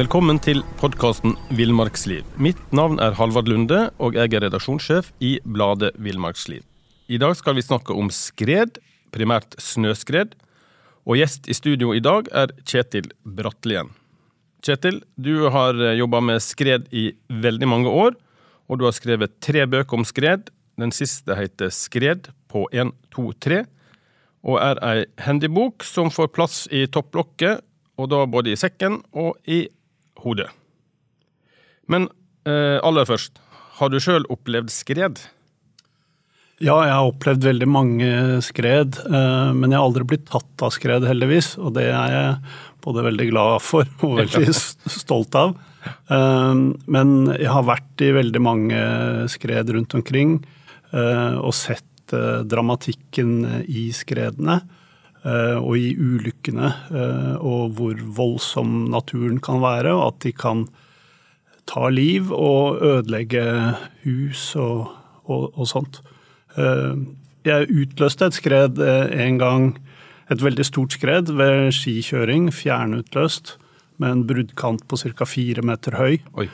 Velkommen til podkasten Villmarksliv. Mitt navn er Halvard Lunde, og jeg er redaksjonssjef i bladet Villmarksliv. I dag skal vi snakke om skred, primært snøskred. Og gjest i studio i dag er Kjetil Brattlien. Kjetil, du har jobba med skred i veldig mange år, og du har skrevet tre bøker om skred. Den siste heter Skred på 1, 2, 3, og er ei handybok som får plass i topplokket, og da både i sekken og i hodet. Men eh, aller først, har du sjøl opplevd skred? Ja, jeg har opplevd veldig mange skred, eh, men jeg har aldri blitt tatt av skred, heldigvis. Og det er jeg både veldig glad for og veldig stolt av. Eh, men jeg har vært i veldig mange skred rundt omkring eh, og sett dramatikken i skredene. Eh, og i ulykkene, eh, og hvor voldsom naturen kan være, og at de kan ta liv og ødelegge hus og, og, og sånt. Eh, jeg utløste et skred en gang, et veldig stort skred ved skikjøring, fjernutløst, med en bruddkant på ca. fire meter høy. Oi.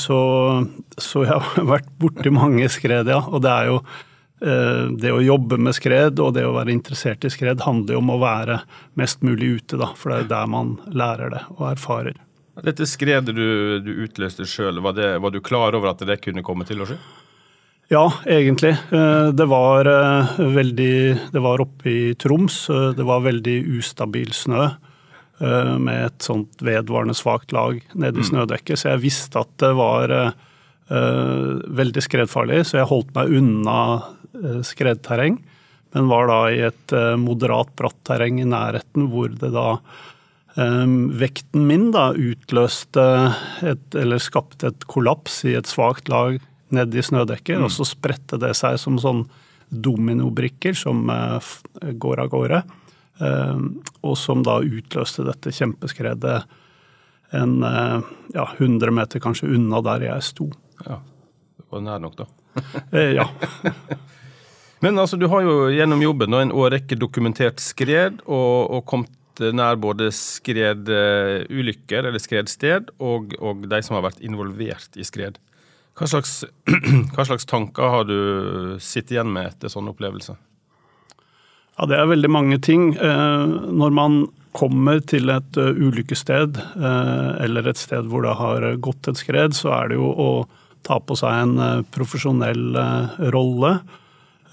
Så, så, jeg har vært borti mange skred, ja. Og det er jo det å jobbe med skred og det å være interessert i skred handler jo om å være mest mulig ute, da, for det er der man lærer det og erfarer. Dette skredet du, du utløste sjøl, var, var, du klar over at det kunne komme til å skje? Ja, egentlig. Eh, det var eh, veldig Det var oppe i Troms. Det var veldig ustabil snø med et sånt vedvarende svakt lag nede i mm. snødekket, så jeg visste at det var veldig skredfarlig, så jeg holdt meg unna Eh, skredterreng, men var da i et eh, moderat bratt terreng i nærheten hvor det da um, Vekten min da utløste et, eller skapte et kollaps i et svakt lag nedi snødekket, mm. og så spredte det seg som sånn dominobrikker som går av gårde. Og som da utløste dette kjempeskredet en ja, 100 meter kanskje unna der jeg sto. Ja, Det var nær nok, da. ja. Men altså, du har jo gjennom jobben en årrekke dokumentert skred, og, og kommet nær både skredulykker, eller skredsted, og, og, de som har vært involvert i skred. Hva slags, hva slags tanker har du sittet igjen med etter sånne opplevelser? Ja, Det er veldig mange ting. Eh, når man kommer til et eh, ulykkessted, eh, eller et sted hvor det har gått et skred, så er det jo å ta på seg en profesjonell rolle Eh,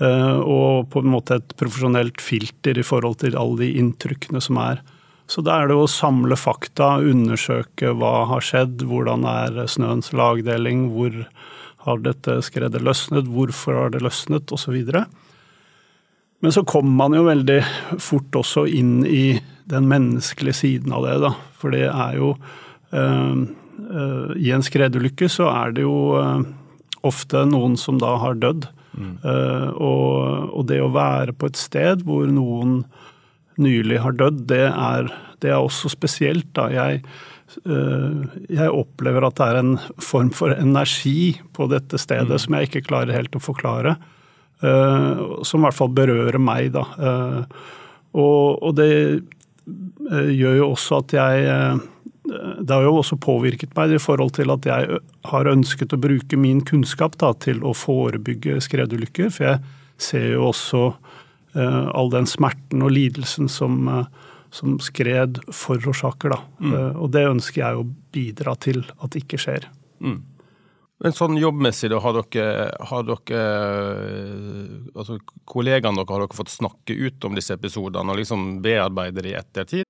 og på en måte et profesjonelt filter i forhold til alle de inntrykkene som er. Så da er det å samle fakta, undersøke hva har skjedd, hvordan er snøens lagdeling, hvor har dette skredet løsnet, hvorfor har det løsnet, osv. Men så kommer man jo veldig fort også inn i den menneskelige siden av det, da. For det er jo øh, øh, I en skredulykke så er det jo øh, ofte noen som da har dødd. Mm. Uh, og, og, det å være på et sted hvor noen nylig har dødd, det er, det er også spesielt. Da. Jeg, uh, jeg, opplever at det er en form for energi på dette stedet mm. som jeg ikke klarer helt å forklare. Uh, som i hvert fall berører meg, da. Og, og, det gjør jo også at jeg det har jo også påvirket meg i forhold til at jeg har ønsket å bruke min kunnskap da, til å forebygge skredulykker. For jeg ser jo også uh, all den smerten og lidelsen som, uh, som skred forårsaker. Mm. Uh, og det ønsker jeg å bidra til at det ikke skjer. Mm. Men sånn jobbmessig, da, har dere, har dere altså Kollegaene dere, har dere fått snakke ut om disse episodene og liksom bearbeide det i ettertid?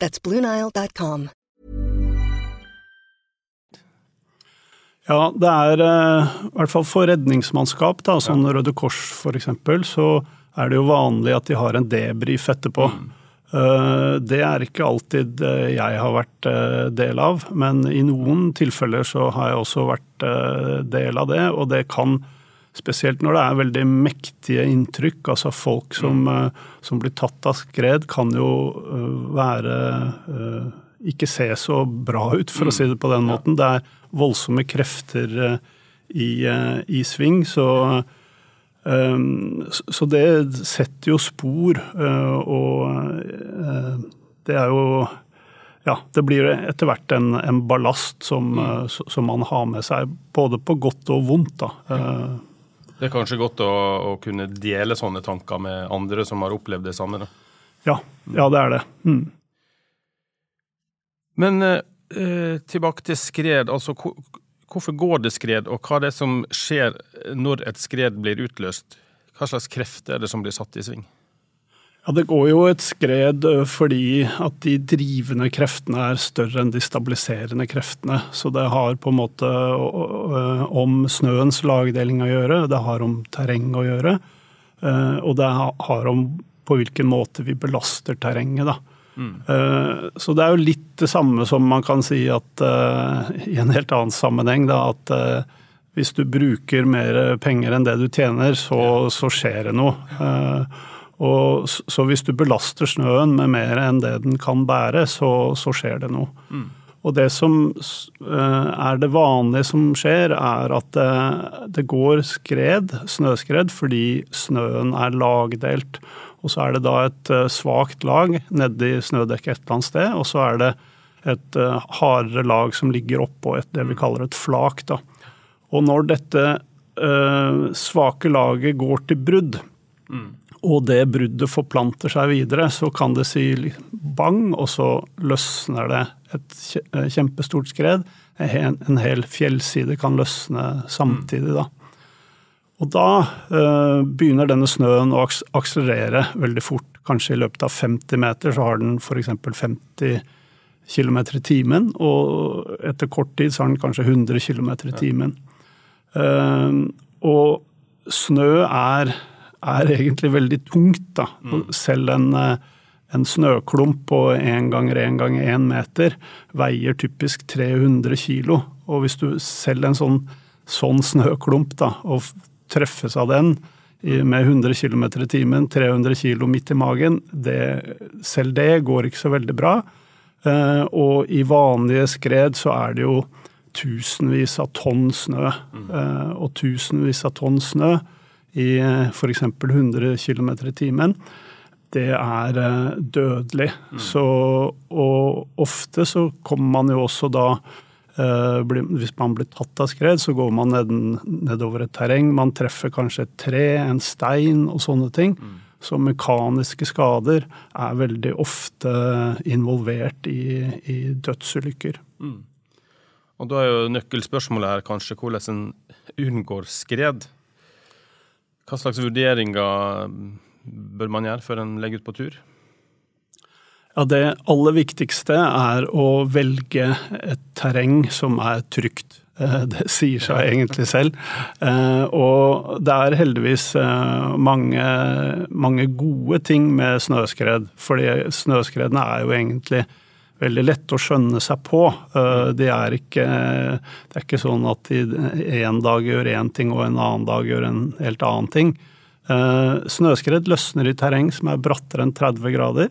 That's BlueNile.com. Ja, det er eh, i hvert fall for redningsmannskap, da, sånn Røde Kors f.eks., så er det jo vanlig at de har en debrief etterpå. Mm. Det er ikke alltid eh, jeg har vært eh, del av, men i noen tilfeller så har jeg også vært eh, del av det, og det kan Spesielt når det er veldig mektige inntrykk, altså folk som, eh, som blir tatt av skred, kan jo eh, være eh, Ikke se så bra ut, for å si det på den måten. Det er voldsomme krefter i, i sving, så så- det setter jo spor, og det er jo Ja, det blir etter hvert en, en ballast som, uh, som man har med seg, både på godt og vondt. da. Det er kanskje godt å, å kunne dele sånne tanker med andre som har opplevd det samme. Da. Ja, ja det er det. Mm. Men eh, tilbake til skred. altså hvor- Hvorfor går det skred, og hva er det som skjer når et skred blir utløst? Hva slags krefter er det som blir satt i sving? Ja, Det går jo et skred fordi at de drivende kreftene er større enn de stabiliserende kreftene. Så det har på en måte om snøens lagdeling å gjøre, det har om terreng å gjøre. Og det har om på hvilken måte vi belaster terrenget, da. Mm. Så det er jo litt det samme som man kan si at i en helt annen sammenheng, da, at hvis du bruker mer penger enn det du tjener, så, så skjer det noe. Og så hvis du belaster snøen med mer enn det den kan bære, så, så skjer det noe. Og det som eh, er det vanlige som skjer, er at det, det går skred, snøskred, fordi snøen er lagdelt. Og så er det da et eh, svakt lag nedi snødekket et eller annet sted, og så er det et eh, hardere lag som ligger oppå et, det vi kaller et flak. Da. Og når dette eh, svake laget går til brudd, og det bruddet forplanter seg videre, så kan det si bang, og så løsner det et eh, kjempestort skred. En hel fjellside kan løsne samtidig, da. Og da eh, begynner denne snøen å akselerere veldig fort. Kanskje i løpet av 50 meter så har den f.eks. 50 km i timen, og etter kort tid så har den kanskje 100 km i timen. Eh, og snø er, er egentlig veldig tungt, da. Mm. Selv en, eh, en snøklump på 1 ganger 1 ganger 1 meter veier typisk 300 kilo. Og hvis du selv en sånn, sånn snøklump da, og treffes av den med 100 km i timen, 300 kilo midt i magen, det, selv det går ikke så veldig bra. Eh, og i vanlige skred så er det jo tusenvis av tonn snø. Mm. og tusenvis av tonn snø i f.eks. 100 km i timen, det er dødelig. dødelig. Så, og ofte så kommer man jo også da eh, Hvis man blir tatt av skred, så går man ned, nedover et terreng. Man treffer kanskje et tre, en stein og sånne ting. Så mekaniske skader er veldig ofte involvert i, i dødsulykker. Og da er jo nøkkelspørsmålet her kanskje hvordan en unngår skred. Hva slags vurderinger bør man gjøre før en legger ut på tur? Ja, Det aller viktigste er å velge et terreng som er trygt. Eh, Det sier seg egentlig selv. Eh, Og det er heldigvis eh, mange, mange gode ting med snøskred. Fordi snøskredene er jo egentlig veldig lette å skjønne seg på. Det er ikke, det er ikke sånn at de en dag gjør én ting og en annen dag gjør en helt annen ting. Eh, Snøskred løsner i terreng som er brattere enn 30 grader.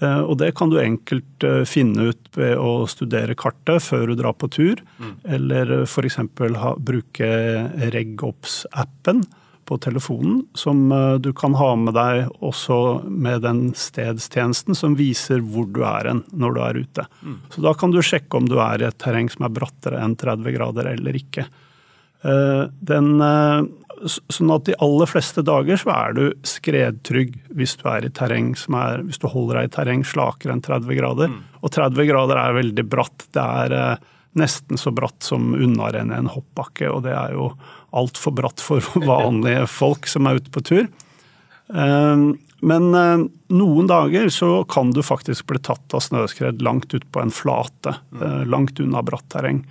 eh, Og det kan du enkelt eh, finne ut ved å studere kartet før du drar på tur. Eller f.eks. bruke RegOps-appen på telefonen, som eh, du kan ha med deg også med den stedstjenesten som viser hvor du er hen når du er ute. Så da kan du sjekke om du er i et terreng som er brattere enn 30 grader eller ikke. Eh, den, eh, sånn at de aller fleste dager så er du skredtrygg hvis du er i terreng som er Hvis du holder deg i terreng slakere enn 30 grader. Mm. Og 30 grader er veldig bratt. Det er nesten så bratt som unnarennet en hoppbakke, og det er jo altfor bratt for vanlige folk som er ute på tur. Men noen dager så kan du faktisk bli tatt av snøskred langt ut på en flate, langt unna bratt terreng.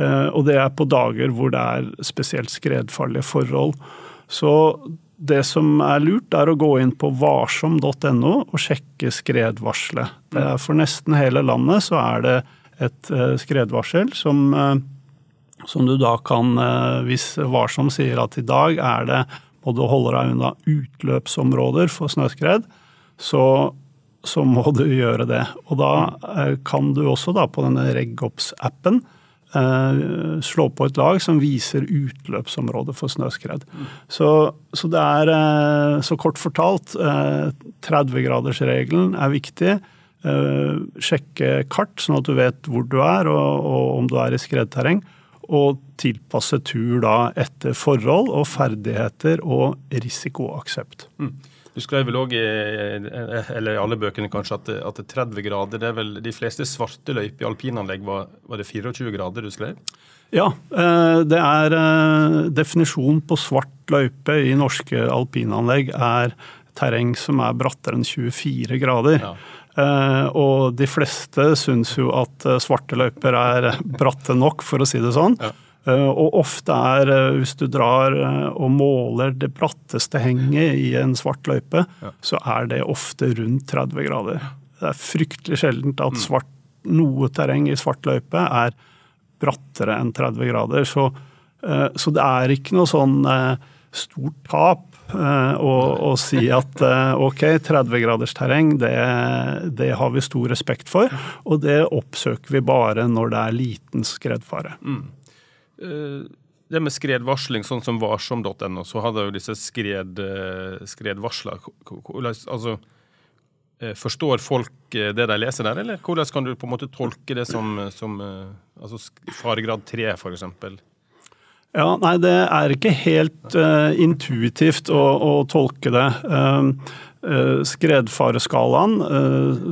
Eh, og det er på dager hvor det er spesielt skredfarlige forhold. Så det som er lurt, er å gå inn på varsom.no og sjekke skredvarselet. Er for nesten hele landet så er det et eh, skredvarsel som, eh, som du da kan, hvis Varsom sier at i dag er det må du holde deg unna utløpsområder for snøskred, så, så må du gjøre det. Og da kan du også da på denne RegOps-appen Eh, slå på et lag som viser utløpsområdet for snøskred. Mm. Så, så, det er, eh, så kort fortalt, 30-gradersregelen eh, er viktig. Sjekke kart, sånn at du vet hvor du er og, og om du er i skredterreng. Og tilpasse tur da etter forhold og ferdigheter og risikoaksept. Mm. Du skrev vel òg i eller i alle bøkene kanskje at, at 30 grader det er vel De fleste svarte løyper i alpinanlegg var, var det 24 grader du skrev? Ja, eh, det er eh, definisjonen på svart løype i norske alpinanlegg er terreng som er brattere enn 24 grader. Ja. Eh, og de fleste syns jo at svarte løyper er bratte nok, for å si det sånn. Ja. Eh, og ofte er, eh, hvis du drar eh, og måler det bratteste henget i en svart løype, ja. så er det ofte rundt 30 grader. Det er fryktelig sjeldent at mm. svart, noe terreng i svart løype er brattere enn 30 grader. Så, så det er ikke noe sånn stort tap å, å si at ok, 30 graders terreng, det, det, har vi stor respekt for. Og det oppsøker vi bare når det er liten skredfare. Mm. Eh, det med skredvarsling, sånn som varsom.no, så hadde jo disse skred, eh, skredvarsler altså, eh, Forstår folk det de leser der, eller hvordan kan du på en måte tolke det som, som altså faregrad 3, f.eks.? Ja, nei, det er ikke helt uh, intuitivt å, å, tolke det. Uh, skredfareskalaen,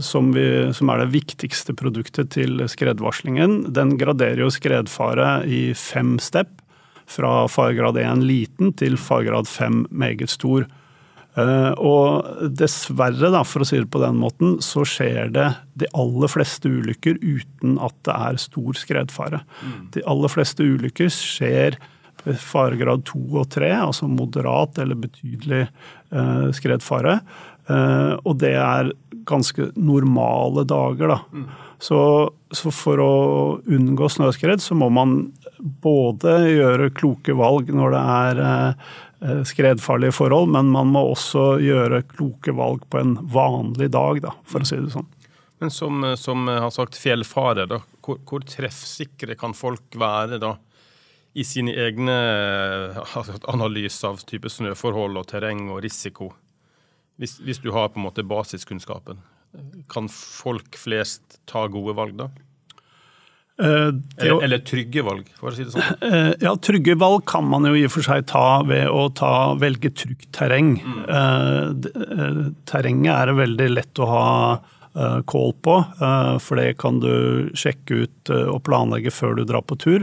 som, vi, som, er det viktigste produktet til skredvarslingen, den graderer jo skredfare i fem step. Fra faregrad 1 liten til faregrad 5 meget stor. Eh, og dessverre, da, for å si det på den måten, så skjer det de aller fleste ulykker uten at det er stor skredfare. Mm. De aller fleste ulykker skjer faregrad 2 og 3, altså moderat eller betydelig eh, skredfare. Eh, og det er ganske normale dager, da. Mm. Så, så, for å unngå snøskred, så må man både gjøre kloke valg når det er skredfarlige forhold, men man må også gjøre kloke valg på en vanlig dag, da, for å si det sånn. Men som, eh, som har sagt fjellfare, da, hvor, hvor, treffsikre kan folk være da i sine egne altså, analyser av type snøforhold og terreng og risiko? Hvis, hvis du har på en måte basiskunnskapen, kan folk flest ta gode valg da? Eh, eller, eller, trygge valg, for å si det sånn. Eh, ja, trygge valg kan man jo i og for seg ta ved å ta, velge trygt terreng. Mm. Eh, terrenget er veldig lett å ha kål på, for det kan du sjekke ut og planlegge før du drar på tur.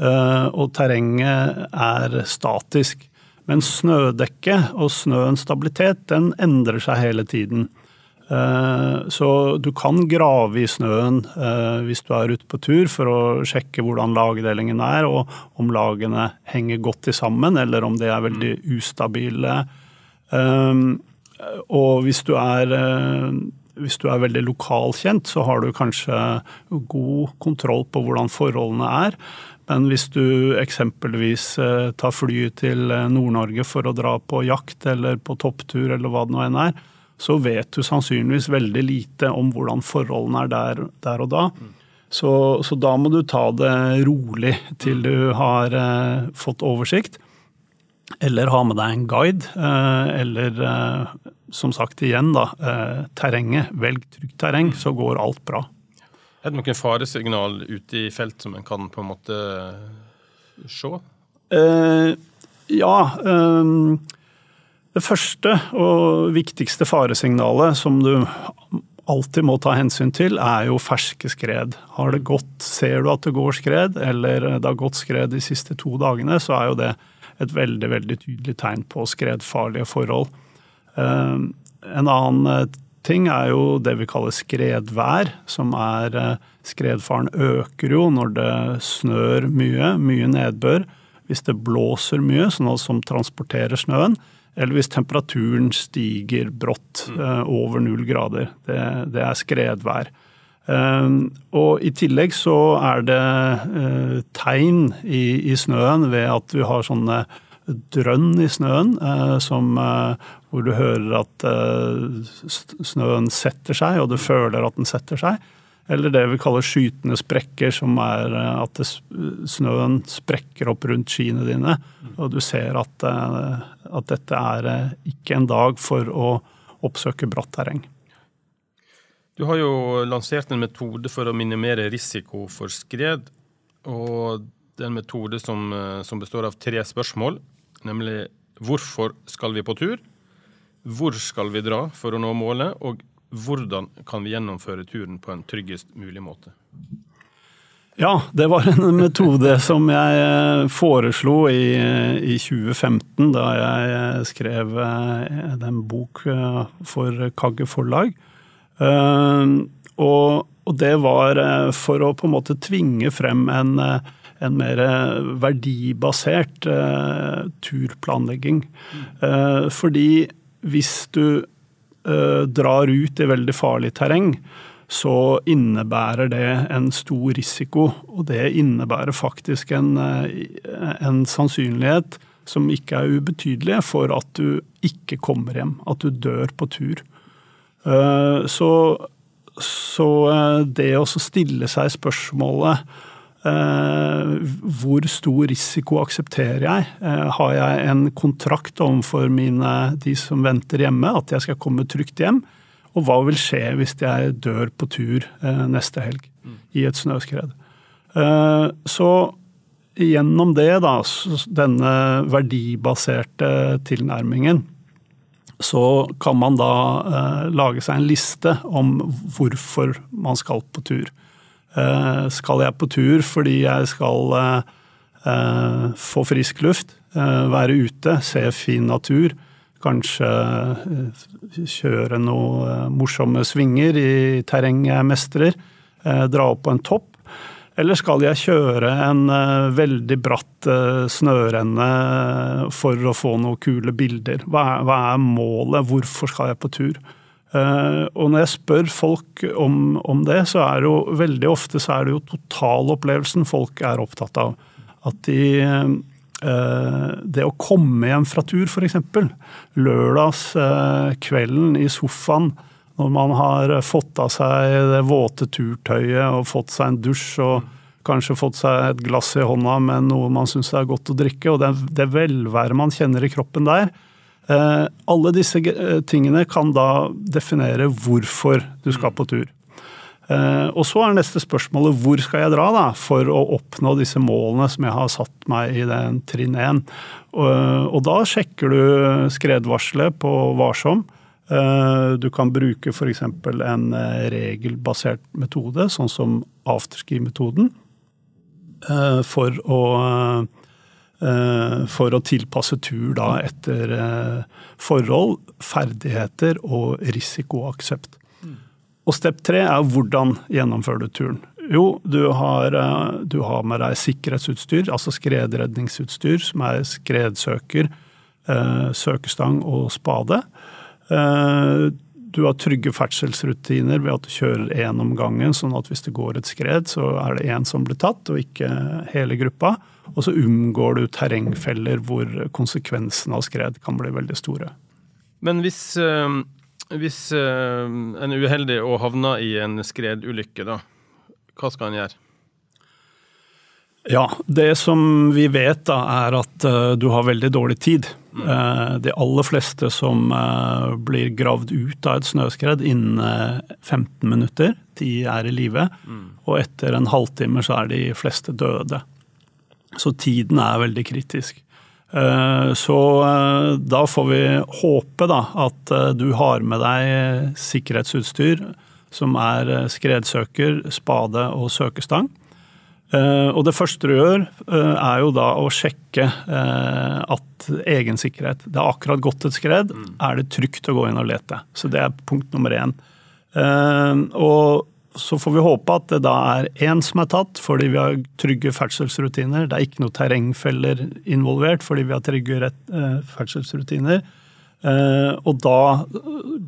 Og terrenget er statisk. Men snødekket og snøens stabilitet den endrer seg hele tiden. Eh, så du kan grave i snøen eh, hvis du er ute på tur for å sjekke hvordan lagdelingen er, og om lagene henger godt sammen, eller om de er veldig mm. ustabile. Eh, og hvis du er hvis du er veldig lokalkjent, så har du kanskje god kontroll på hvordan forholdene er. Men hvis du eksempelvis tar flyet til Nord-Norge for å dra på jakt eller på topptur eller hva det nå enn er, så vet du sannsynligvis veldig lite om hvordan forholdene er der, der og da. Så, så, da må du ta det rolig til du har eh, fått oversikt. Eller ha med deg en guide. Eh, eller eh, som sagt igjen, da, eh, terrenget. Velg trygt terreng, så går alt bra. Er det noen faresignal ute i felt som en kan på en måte se? Eh, ja. Eh, det første og viktigste faresignalet som du alltid må ta hensyn til, er jo ferske skred. Har det gått, Ser du at det går skred, eller det har gått skred de siste to dagene, så er jo det et veldig veldig tydelig tegn på skredfarlige forhold. Eh, en annen eh, ting er jo det vi kaller skredvær, som er eh, Skredfaren øker jo når det snør mye, mye nedbør. Hvis det blåser mye, sånn som transporterer snøen, eller hvis temperaturen stiger brått eh, over null grader. Det, det er skredvær. Eh, og i tillegg så er det eh, tegn i, i, snøen ved at vi har sånne drønn i snøen som, hvor du hører at snøen setter seg, og du føler at den setter seg. Eller det vi kaller skytende sprekker, som er eh, at snøen sprekker opp rundt skiene dine. Og du ser at, eh, at, dette er eh, ikke en dag for å oppsøke bratt terreng. Du har jo lansert en metode for å minimere risiko for skred. Og det er en metode som, som består av tre spørsmål, nemlig hvorfor skal vi på tur? Hvor skal vi dra for å nå målet? Og hvordan kan vi gjennomføre turen på en tryggest mulig måte? Ja, det var en metode som jeg eh, foreslo i, i 2015, da jeg eh, skrev en eh, bok for Kagge forlag. Og, og, det var for å på en måte tvinge frem en, en mer verdibasert turplanlegging. Fordi hvis du Eh, drar ut i veldig farlig terreng, så innebærer det en stor risiko. Og det innebærer faktisk en, eh, en sannsynlighet som ikke er ubetydelig for at du ikke kommer hjem, at du dør på tur. Eh, så, så det å stille seg spørsmålet Eh, hvor stor risiko aksepterer jeg? Eh, har jeg en kontrakt overfor de som venter hjemme, at jeg skal komme trygt hjem? Og hva vil skje hvis jeg dør på tur eh, neste helg i et snøskred? Så gjennom det, da, denne verdibaserte tilnærmingen, så kan man da lage seg en liste om hvorfor man skal på tur. Eh, skal jeg på tur fordi jeg skal eh, eh, få frisk luft, være ute, se fin natur, kanskje kjøre noen morsomme svinger i terreng jeg mestrer, dra opp på en topp? Eller skal jeg kjøre en veldig bratt snørenne for å få noen kule bilder? Hva er, hva er målet? Hvorfor skal jeg på tur? Eh, og når jeg spør folk om, om, det, så er det jo veldig ofte så er det jo totalopplevelsen folk er opptatt av. At de eh, Det å komme hjem fra tur, f.eks. Lørdagskvelden eh, i sofaen når man har fått av seg det våte turtøyet og fått seg en dusj og kanskje fått seg et glass i hånda med noe man syns er godt å drikke, og det, det velværet man kjenner i kroppen der, alle disse eh, tingene kan da definere hvorfor du skal på tur. Eh, og så er neste spørsmålet hvor skal jeg dra da, for å oppnå disse målene som jeg har satt meg i den trinn 1. Og da sjekker du skredvarselet på Varsom. Du kan bruke f.eks. en regelbasert metode, sånn som afterski-metoden, for å Eh, for å tilpasse tur da etter eh, forhold, ferdigheter og risikoaksept. Og step tre er hvordan gjennomfører du turen. Jo, du har, eh, du har, med deg sikkerhetsutstyr, altså skredredningsutstyr, som er skredsøker, søkestang og spade. Du har trygge ferdselsrutiner ved at du kjører én om gangen, sånn at hvis det går et skred, så er det én som blir tatt, og ikke hele gruppa. Og så unngår du terrengfeller hvor konsekvensene av skred kan bli veldig store. Men hvis, øh, hvis øh, en er uheldig og havner i en skredulykke, da, hva skal en gjøre? Ja, det som vi vet da er at uh, du har veldig dårlig tid. Mm. De aller fleste som blir gravd ut av et snøskred innen 15 minutter, de er i live. Mm. Og etter en halvtime så er de fleste døde. Så tiden er veldig kritisk. Så da får vi håpe da at du har med deg sikkerhetsutstyr som er skredsøker, spade og søkestang. Eh, og det første du gjør, eh, er jo da å sjekke eh, at egen sikkerhet Det har akkurat gått et skred. Mm. Er det trygt å gå inn og lete? Så det er punkt nummer én. Og så får vi håpe at det da er én som er tatt fordi vi har trygge ferdselsrutiner. Det er ikke noe terrengfeller involvert fordi vi har trygge ferdselsrutiner. Og da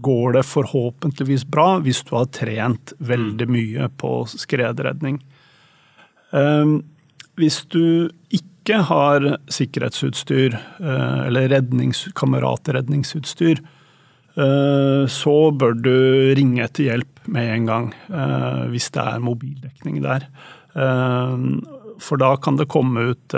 går det forhåpentligvis bra hvis du har trent veldig mm. mye på skredredning. Eh, hvis du ikke har sikkerhetsutstyr eh, eller rednings, kameratredningsutstyr, eh, så bør du ringe etter hjelp med en gang eh, hvis det er mobildekning der. Ehm, for da kan det komme ut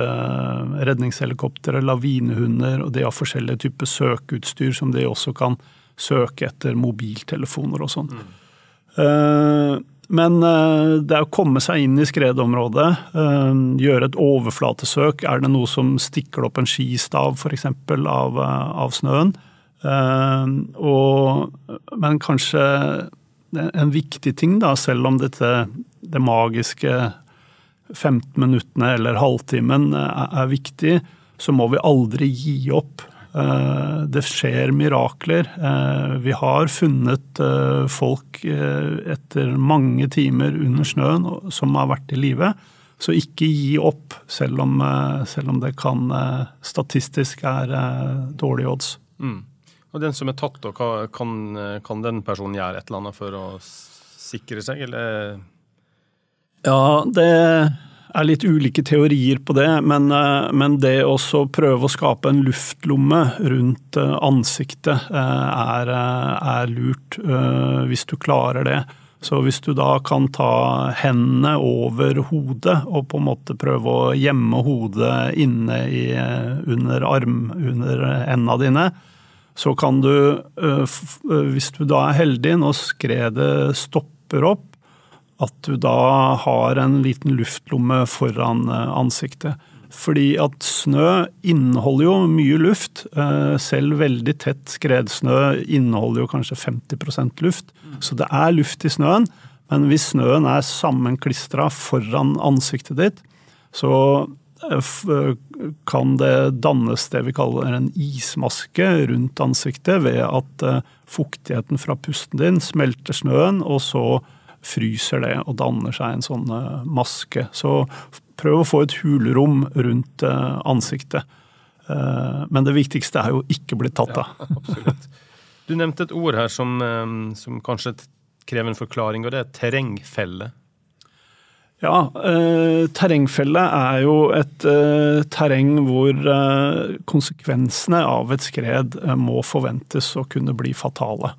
redningshelikoptre, lavinehunder, og de har forskjellige typer søkeutstyr som de også kan søke etter mobiltelefoner og sånn. Mm. Men eh, det er å komme seg inn i skredområdet, eh, gjøre et overflatesøk. Er det noe som stikker opp en skistav f.eks. Av, eh, av snøen? Og, men kanskje en viktig ting, da, selv om dette det magiske 15 minuttene eller halvtimen er viktig, så må vi aldri gi opp. Eh, det skjer mirakler. Eh, vi har funnet eh, folk etter mange timer under snøen som har vært i live. Så ikke gi opp, selv om, selv om det kan statistisk er dårlige odds. Mm. Og den som er tatt, da, kan, kan, den personen gjøre et eller annet for å sikre seg, eller? Ja, det er litt ulike teorier på det, men, eh, men det å prøve å skape en luftlomme rundt eh, ansiktet eh, er, er, lurt, hvis du klarer det. Så hvis du da kan ta hendene over hodet og på en måte prøve å gjemme hodet inne i, under arm, under enda dine, så kan du, hvis du da er heldig når skredet stopper opp, at du da har en liten luftlomme foran eh, ansiktet. Fordi at snø inneholder jo mye luft. Eh, selv veldig tett skredsnø inneholder jo kanskje 50% luft. Så det er luft i snøen. Men hvis snøen er sammenklistra foran ansiktet ditt, så eh, kan det dannes det vi kaller en ismaske rundt ansiktet ved at fuktigheten fra pusten din smelter snøen, og så fryser det og danner seg en sånn eh, maske. Så prøv å få et hulrom rundt eh, ansiktet. Eh, men det viktigste er jo ikke bli tatt av. Ja. Du nevnte et ord her som, som kanskje krever en forklaring, og det er terrengfelle. Ja, eh, terrengfelle er jo et eh, terreng hvor eh, konsekvensene av et skred må forventes å kunne bli fatale.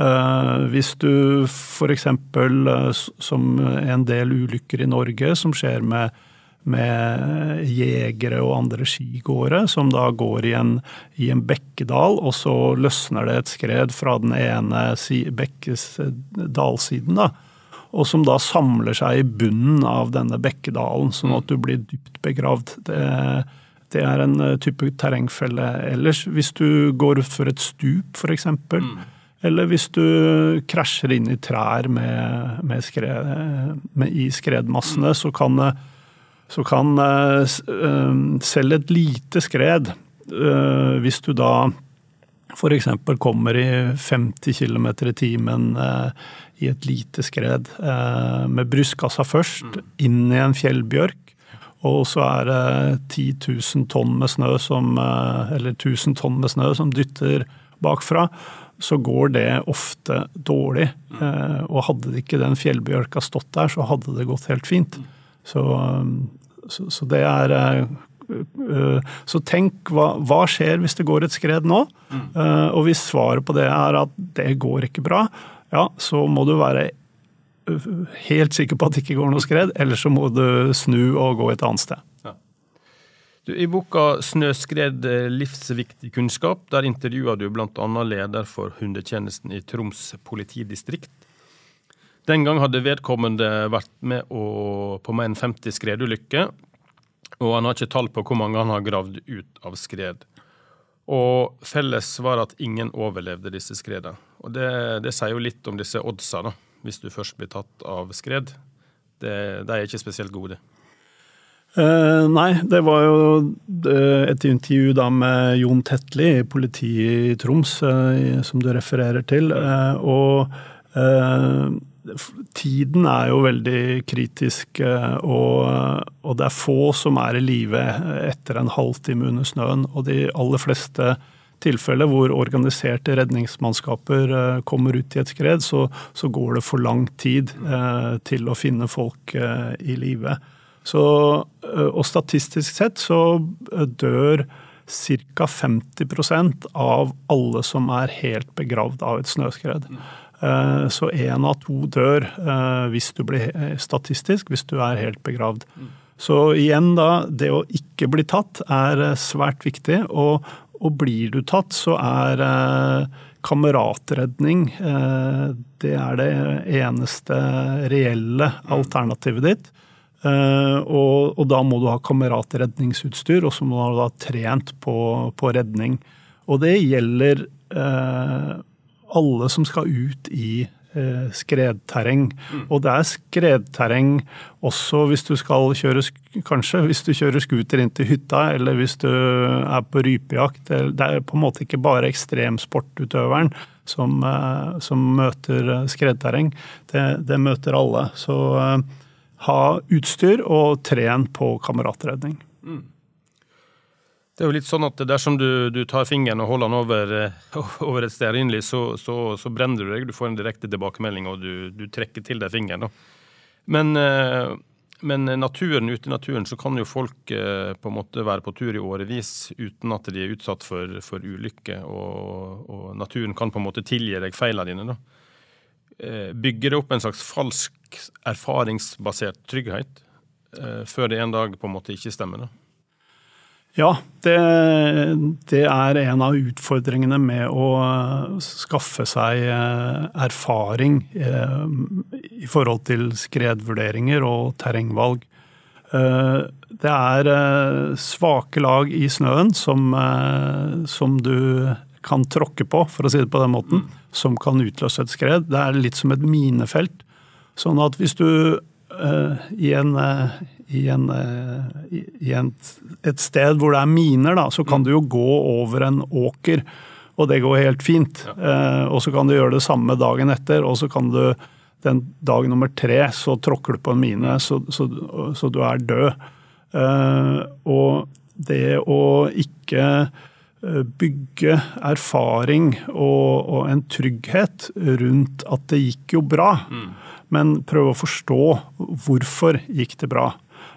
Eh, hvis du f.eks. Eh, som en del ulykker i Norge som skjer med, med jegere og andre skigåere, som da går i en, i en, bekkedal, og så løsner det et skred fra den ene bekkes dalsiden, da, og som da samler seg i bunnen av denne bekkedalen, sånn at du blir dypt begravd. Det, det er en eh, type terrengfelle. Ellers, hvis du går utfor et stup, f.eks., mm eller hvis du krasjer inn i trær med, med skred, med, i skredmassene, så kan, så kan selv et lite skred, hvis du da f.eks. kommer i 50 km i timen uh, i et lite skred med brystkassa først, inn i en fjellbjørk, og så er det 10 000 tonn med snø som, eller 1000 tonn med snø som dytter bakfra så går det ofte dårlig. Eh, og hadde ikke den fjellbjørka stått der, så hadde det gått helt fint. Så, så, så det er eh, eh, Så tenk, hva, hva, skjer hvis det går et skred nå? Og hvis svaret på det er at det går ikke bra, ja, så må du være helt sikker på at det ikke går noe skred, eller så må du snu og gå et annet sted. Du, I boka 'Snøskred livsviktig kunnskap' der intervjuer du bl.a. leder for hundetjenesten i Troms politidistrikt. Den gang hadde vedkommende vært med på mer enn 50 skredulykker. Og han har ikke tall på hvor mange han har gravd ut av skred. Og felles var at ingen overlevde disse skredene. Og det, det sier jo litt om disse oddsa, da, hvis du først blir tatt av skred. Det, de er ikke spesielt gode. Uh, nei, det var jo uh, et intervju da med Jon Tetli i politiet i Troms, uh, som du refererer til. og tiden er jo veldig kritisk, og, og, det er få som er i live etter en halvtime under snøen. Og de aller fleste tilfeller hvor organiserte redningsmannskaper kommer ut i et skred, så, så går det for lang tid til å finne folk i live. Eh, og statistisk sett så eh, dør ca. 50% av alle som er helt begravd av et snøskred. Eh, så én av to dør hvis du blir statistisk, hvis du er helt begravd. Så igjen da, det å ikke bli tatt er svært viktig. Og, og blir du tatt, så er kameratredning det er det eneste reelle alternativet ditt. Og, og, da må du ha kameratredningsutstyr, og så må du ha trent på, på redning. Og det gjelder alle som skal ut i uh, skredterreng. Mm. Og det er skredterreng også hvis du skal kjøre Kanskje hvis du kjører scooter inn til hytta, eller hvis du er på rypejakt. Det er på en måte ikke bare ekstremsportutøveren som, som møter skredterreng. Det, det, møter alle. Så ha utstyr og tren på kameratredning. Mm. Det er jo litt sånn at dersom du, du tar fingeren og holder den over, eh, over et stearinlys, så, så, så, brenner du deg. Du får en direkte tilbakemelding, og du, du trekker til deg fingeren. Men, eh, men, naturen, ute i naturen så kan jo folk eh, på en måte være på tur i årevis uten at de er utsatt for, for ulykke, og, og, naturen kan på en måte tilgi deg feilene dine. da. Bygger det opp en slags falsk erfaringsbasert trygghet, før det en dag på en måte ikke stemmer? da? Ja, det, det, er en av utfordringene med å eh, skaffe seg eh, erfaring i forhold til skredvurderinger og terrengvalg. Det er svake lag i snøen som, som du kan tråkke på, for å si det på den måten, mm. som kan utløse et skred. Det er litt som et minefelt. Sånn at hvis du i, en, i, en, uh, i en, et sted hvor det er miner, da, så kan mm. du jo gå over en åker, og det går helt fint. Ja. og så kan du gjøre det samme dagen etter, og så kan du den dag nummer tre så tråkker du på en mine, så, så, så du er død. og det å ikke bygge erfaring og, og, en trygghet rundt at det gikk jo bra. Mm men prøve å forstå hvorfor gikk det bra, eh,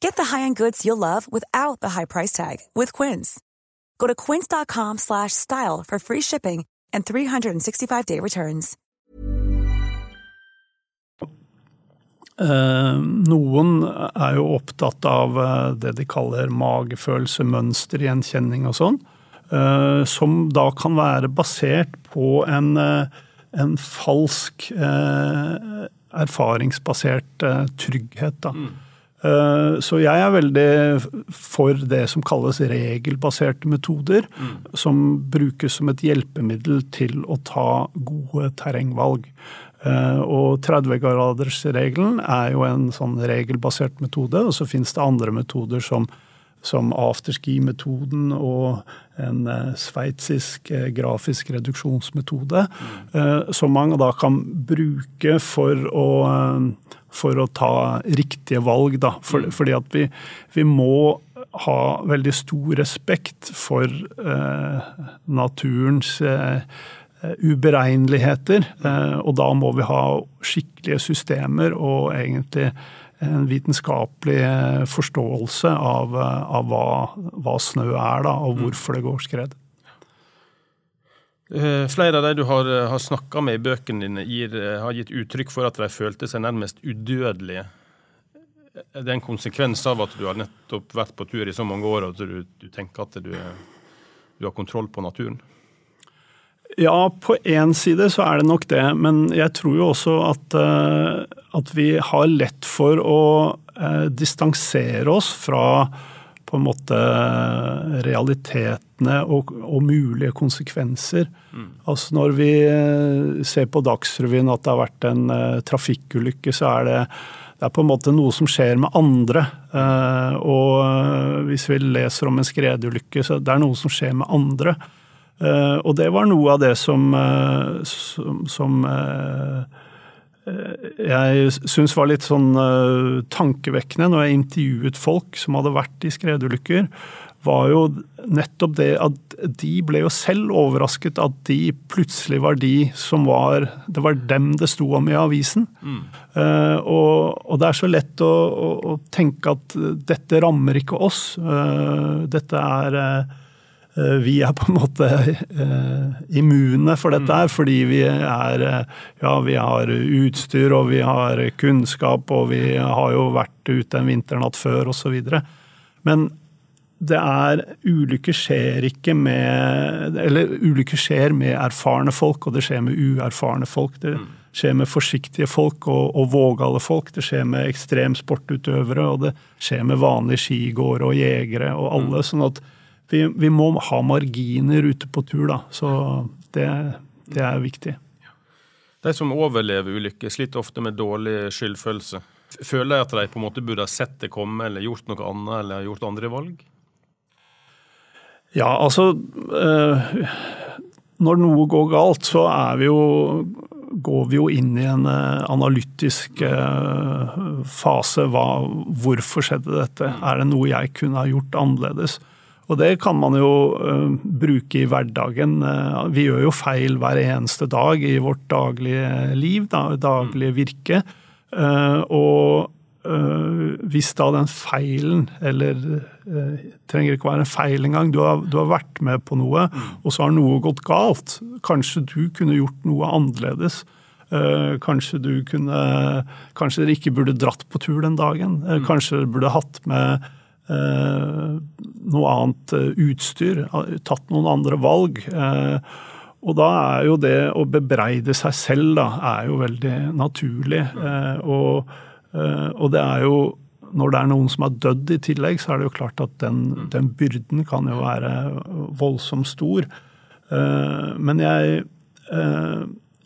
Get the high-end goods you'll love without the high price tag with Quince. Go to quince.com/style for free shipping and 365-day returns. Uh, noen er jo opptatt av uh, det de kaller magefølelse, mønstergjenkjenning og sånn, uh, som da kan være basert på en en falsk eh, erfaringsbasert eh, trygghet. Da. Mm. Eh, så jeg er veldig for det som kalles regelbaserte metoder, mm. som brukes som et hjelpemiddel til å ta gode terrengvalg. Eh, og 30-gradersregelen er jo en sånn regelbasert metode, og så finnes det andre metoder som som afterski-metoden og en eh, sveitsisk grafisk reduksjonsmetode, mm. som man da kan bruke for å, for å ta riktige valg. Da. For, mm. Fordi at vi, vi, må ha veldig stor respekt for eh, naturens eh, uberegneligheter. Eh, og da må vi ha skikkelige systemer og egentlig en vitenskapelig eh, forståelse av, eh, av hva, hva, snø er, da, og mm. hvorfor det går skred. Eh, flere av de du har, har snakka med i bøkene dine, gir, har gitt uttrykk for at de følte seg nærmest udødelige. Er det en konsekvens av at du har nettopp vært på tur i så mange år at du, du tenker at du, du har kontroll på naturen? Ja, på én side så er det nok det, men jeg tror jo også at, eh, at vi har lett for å eh, distansere oss fra på en måte realitetene og, og mulige konsekvenser. Mm. Altså Når vi eh, ser på Dagsrevyen at det har vært en trafikkulykke, så er det, det er på en måte noe som skjer med andre. Og hvis vi leser om en skredulykke, så det er noe som skjer med andre. Uh, og det var noe av det som, eh, som, som eh, jeg syns var litt sånn tankevekkende når jeg intervjuet folk som hadde vært i skredulykker, var jo nettopp det at de ble jo selv overrasket at de plutselig var de som var Det var dem det sto om i avisen. Mm. Uh, og, og, det er så lett å, å, å, tenke at dette rammer ikke oss. Uh, dette er Eh, vi er på en måte eh, immune for dette her, fordi vi er eh, Ja, vi har utstyr, og vi har kunnskap, og vi har jo vært ute en vinternatt før, osv. Men det er Ulykker skjer ikke med Eller ulykker skjer med erfarne folk, og det skjer med uerfarne folk. Det skjer med forsiktige folk og, og vågale folk. Det skjer med ekstremsportutøvere, og det skjer med vanlige skigåere og jegere og alle. sånn at vi, vi, må ha marginer ute på tur, da. Så det, det er viktig. De som overlever ulykker, sliter ofte med dårlig skyldfølelse. Føler de at de på en måte burde ha sett det komme, eller gjort noe annet, eller gjort andre valg? Ja, altså øh, Når noe går galt, så er vi jo går vi jo inn i en eh, analytisk eh, fase. Hva, hvorfor skjedde dette? Er det noe jeg kunne ha gjort annerledes? Og det kan man jo uh, bruke i hverdagen. Uh, vi gjør jo feil hver eneste dag i vårt daglige liv, daglige virke. Uh, og hvis da den feilen, eller trenger ikke være en feil engang, du har, du har vært med på noe, og så har noe gått galt. Kanskje du kunne gjort noe annerledes. Kanskje du kunne Kanskje dere ikke burde dratt på tur den dagen. Kanskje dere burde hatt med Eh, noe annet eh, utstyr, tatt noen andre valg. Eh, og da er jo det å bebreide seg selv da, er jo veldig naturlig. Og, og, det er jo Når det er noen som har dødd i tillegg, så er det jo klart at den, den byrden kan jo være voldsomt stor. Men jeg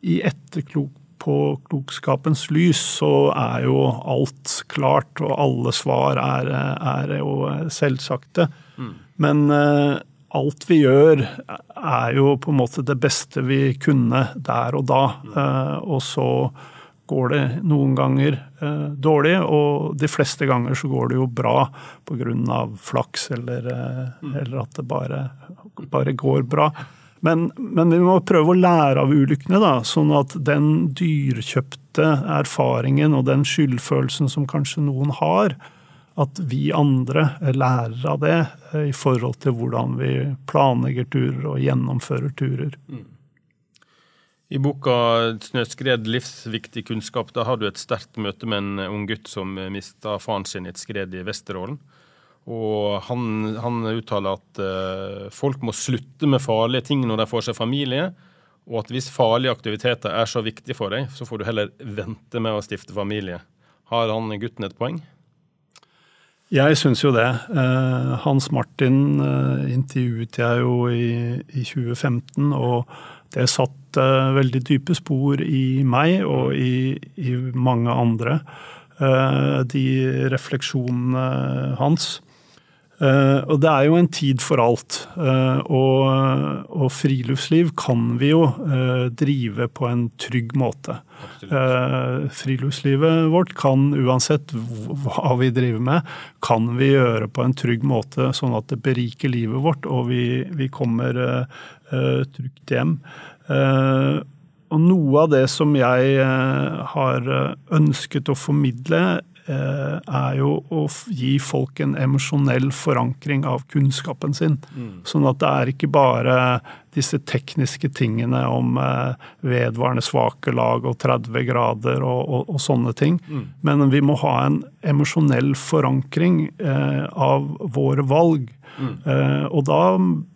I etterklok på klokskapens lys så er jo alt klart, og alle svar er, er jo selvsagte. Mm. Men uh, alt vi gjør er jo på en måte det beste vi kunne der og da. Uh, og så går det noen ganger uh, dårlig, og de fleste ganger så går det jo bra pga. flaks eller, mm. eller, at det bare, bare går bra. Men, men, vi må prøve å lære av ulykkene, da, sånn at den dyrkjøpte erfaringen og den skyldfølelsen som kanskje noen har, at vi andre lærer av det eh, i forhold til hvordan vi planlegger turer og gjennomfører turer. Mm. I boka 'Snøskred livsviktig kunnskap' da har du et sterkt møte med en ung gutt som mista faren sin i et skred i Vesterålen. Og han, han uttaler at uh, folk må slutte med farlige ting når de får seg familie. Og at hvis farlige aktiviteter er så viktig for deg, så får du heller vente med å stifte familie. Har han gutten et poeng? Jeg syns jo det. Uh, Hans Martin uh, intervjuet jeg jo i, i 2015, og det satt veldig dype spor i meg og i, i mange andre. de refleksjonene hans. Uh, og det er jo en tid for alt. Uh, og, og, friluftsliv kan vi jo uh, drive på en trygg måte. friluftslivet vårt kan, uansett hva vi driver med, kan vi gjøre på en trygg måte, sånn at det beriker livet vårt, og vi, vi kommer trygt hjem. og noe av det som jeg har ønsket å formidle Eh, er jo å gi folk en emosjonell forankring av kunnskapen sin. Mm. Sånn at det er ikke bare disse tekniske tingene om eh, vedvarende svake lag og 30 grader og, og, og sånne ting. Mm. Men vi må ha en emosjonell forankring eh, av våre valg. Mm. Eh, og da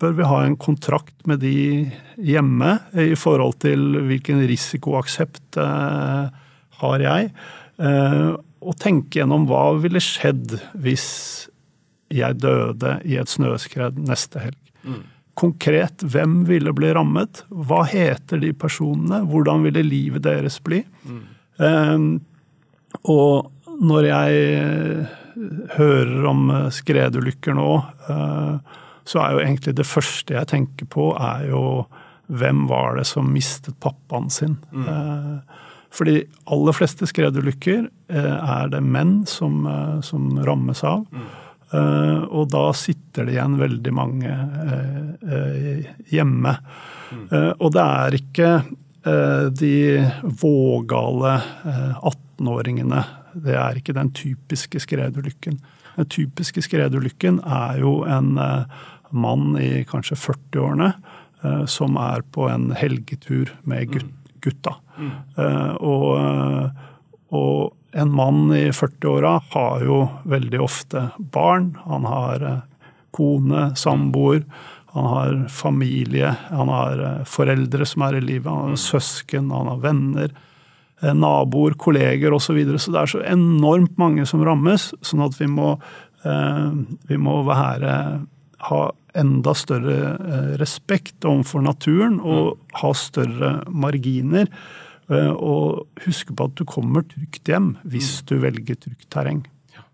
bør vi ha en kontrakt med de hjemme i forhold til hvilken risikoaksept eh, har jeg. Eh, og tenke gjennom hva ville skjedd hvis jeg døde i et snøskred neste helg. Mm. Konkret, hvem ville bli rammet? Hva heter de personene? Hvordan ville livet deres bli? Mm. Um, og når jeg hører om skredulykker nå, uh, så er jo egentlig det første jeg tenker på, er jo hvem var det som mistet pappaen sin? Mm. Uh, for de aller fleste skredulykker eh, er det menn som, eh, som rammes av. Mm. Og da sitter det igjen veldig mange hjemme. Mm. Og det er ikke de vågale 18-åringene. Det er ikke den typiske skredulykken. Den typiske skredulykken er jo en mann i kanskje 40-årene som er på en helgetur med mm. Gutta. Mm. Og, og, en mann i 40-åra har jo veldig ofte barn. Han har eh, kone, samboer, han har familie, han har eh, foreldre som er i livet, han har søsken, han har venner naboer, kolleger osv. Så, videre. så det er så enormt mange som rammes, sånn at vi må, vi må være, ha enda større respekt overfor naturen og mm. ha større marginer Eh, og huske på at du kommer trygt hjem hvis mm. du velger trygt terreng. Ja.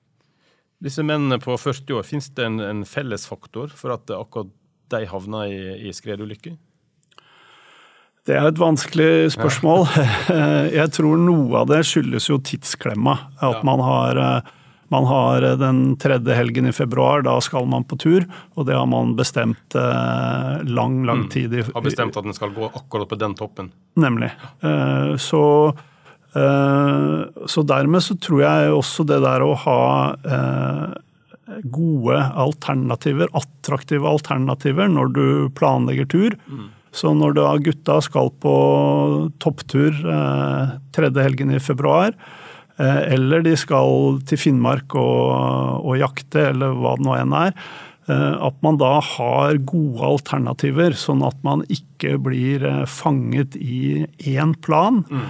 Disse mennene på 40 år, finnes det en, en fellesfaktor for at akkurat de havna i, i skredulykker? Det er et vanskelig spørsmål. Ja. Jeg tror noe av det skyldes jo tidsklemma. At man har eh, man har eh, den tredje helgen i februar, da skal man på tur. Og det har man bestemt eh, lang, lang mm. tid. har bestemt at den skal gå akkurat på den toppen. Nemlig. Eh, så, så dermed så tror jeg også det der å ha gode alternativer, attraktive alternativer, når du planlegger tur. Mm. Så når da gutta skal på topptur tredje helgen i februar, Eh, eller de skal til Finnmark og, og jakte, eller hva det nå enn er. Eh, at man da har gode alternativer, sånn at man ikke blir eh, fanget i én plan mm.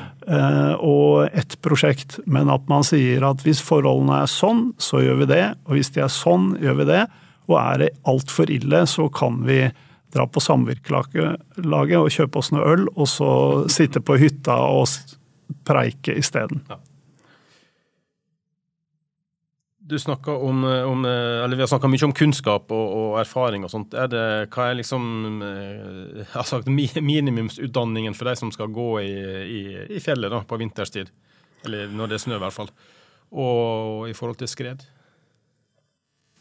og ett prosjekt, men at man sier at hvis forholdene er sånn, så gjør vi det. Og hvis de er sånn, gjør vi det. Og er det altfor ille, så kan vi dra på samvirkelaget og kjøpe oss noe øl, og så sitte på hytta og preike isteden. Ja. Du om, om, eller Vi har snakka mye om kunnskap og, og, erfaring og sånt. Er det, hva er liksom eh, jeg har sagt, minimumsutdanningen for de som skal gå i, i, i fjellet da, på vinterstid? Eller når det er snø, i hvert fall. Og i forhold til skred?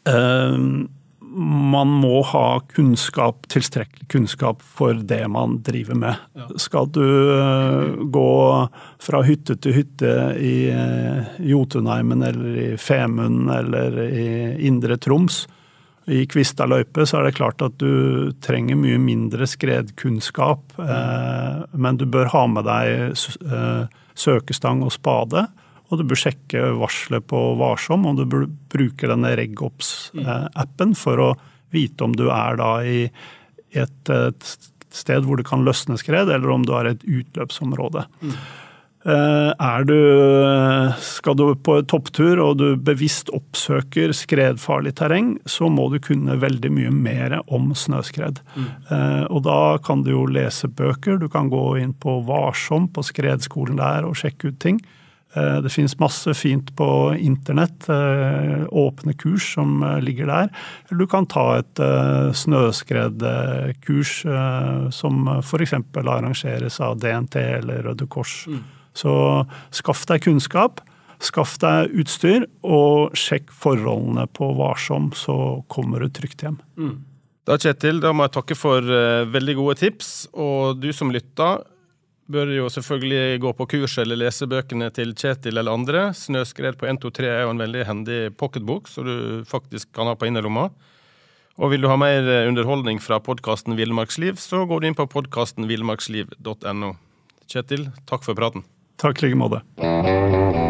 Um, man må ha kunnskap, tilstrekkelig kunnskap for det man driver med. Skal du uh, gå fra hytte til hytte i uh, Jotunheimen eller i Femund eller i Indre Troms, i Kvista løype, så er det klart at du trenger mye mindre skredkunnskap. Uh, men du bør ha med deg søkestang og spade. Og du bør sjekke varselet på Varsom, og du bør bruke denne RegOps-appen for å vite om du er da i et, sted hvor det kan løsne skred, eller om du har et utløpsområde. Mm. Er du, skal du på topptur og du bevisst oppsøker skredfarlig terreng, så må du kunne veldig mye mer om snøskred. Mm. Og da kan du jo lese bøker, du kan gå inn på Varsom på skredskolen der og sjekke ut ting. Eh, det finnes masse fint på internett, eh, åpne kurs som eh, ligger der. Eller du kan ta et snøskredkurs som f.eks. arrangeres av DNT eller Røde Kors. Mm. Så skaff deg kunnskap. Skaff deg utstyr, og sjekk forholdene på Varsom, så kommer du trygt hjem. Mm. Da, Kjetil, da må jeg takke for veldig gode tips. Og du som lytter, bør jo selvfølgelig gå på kurs eller lese bøkene til Kjetil eller andre. 'Snøskred på 123' er jo en veldig hendig pocketbok, som du faktisk kan ha på innerlomma. Og vil du ha mer eh, underholdning fra podkasten Villmarksliv, så går du inn på podkasten villmarksliv.no. Kjetil, takk for praten. Takk i like måte.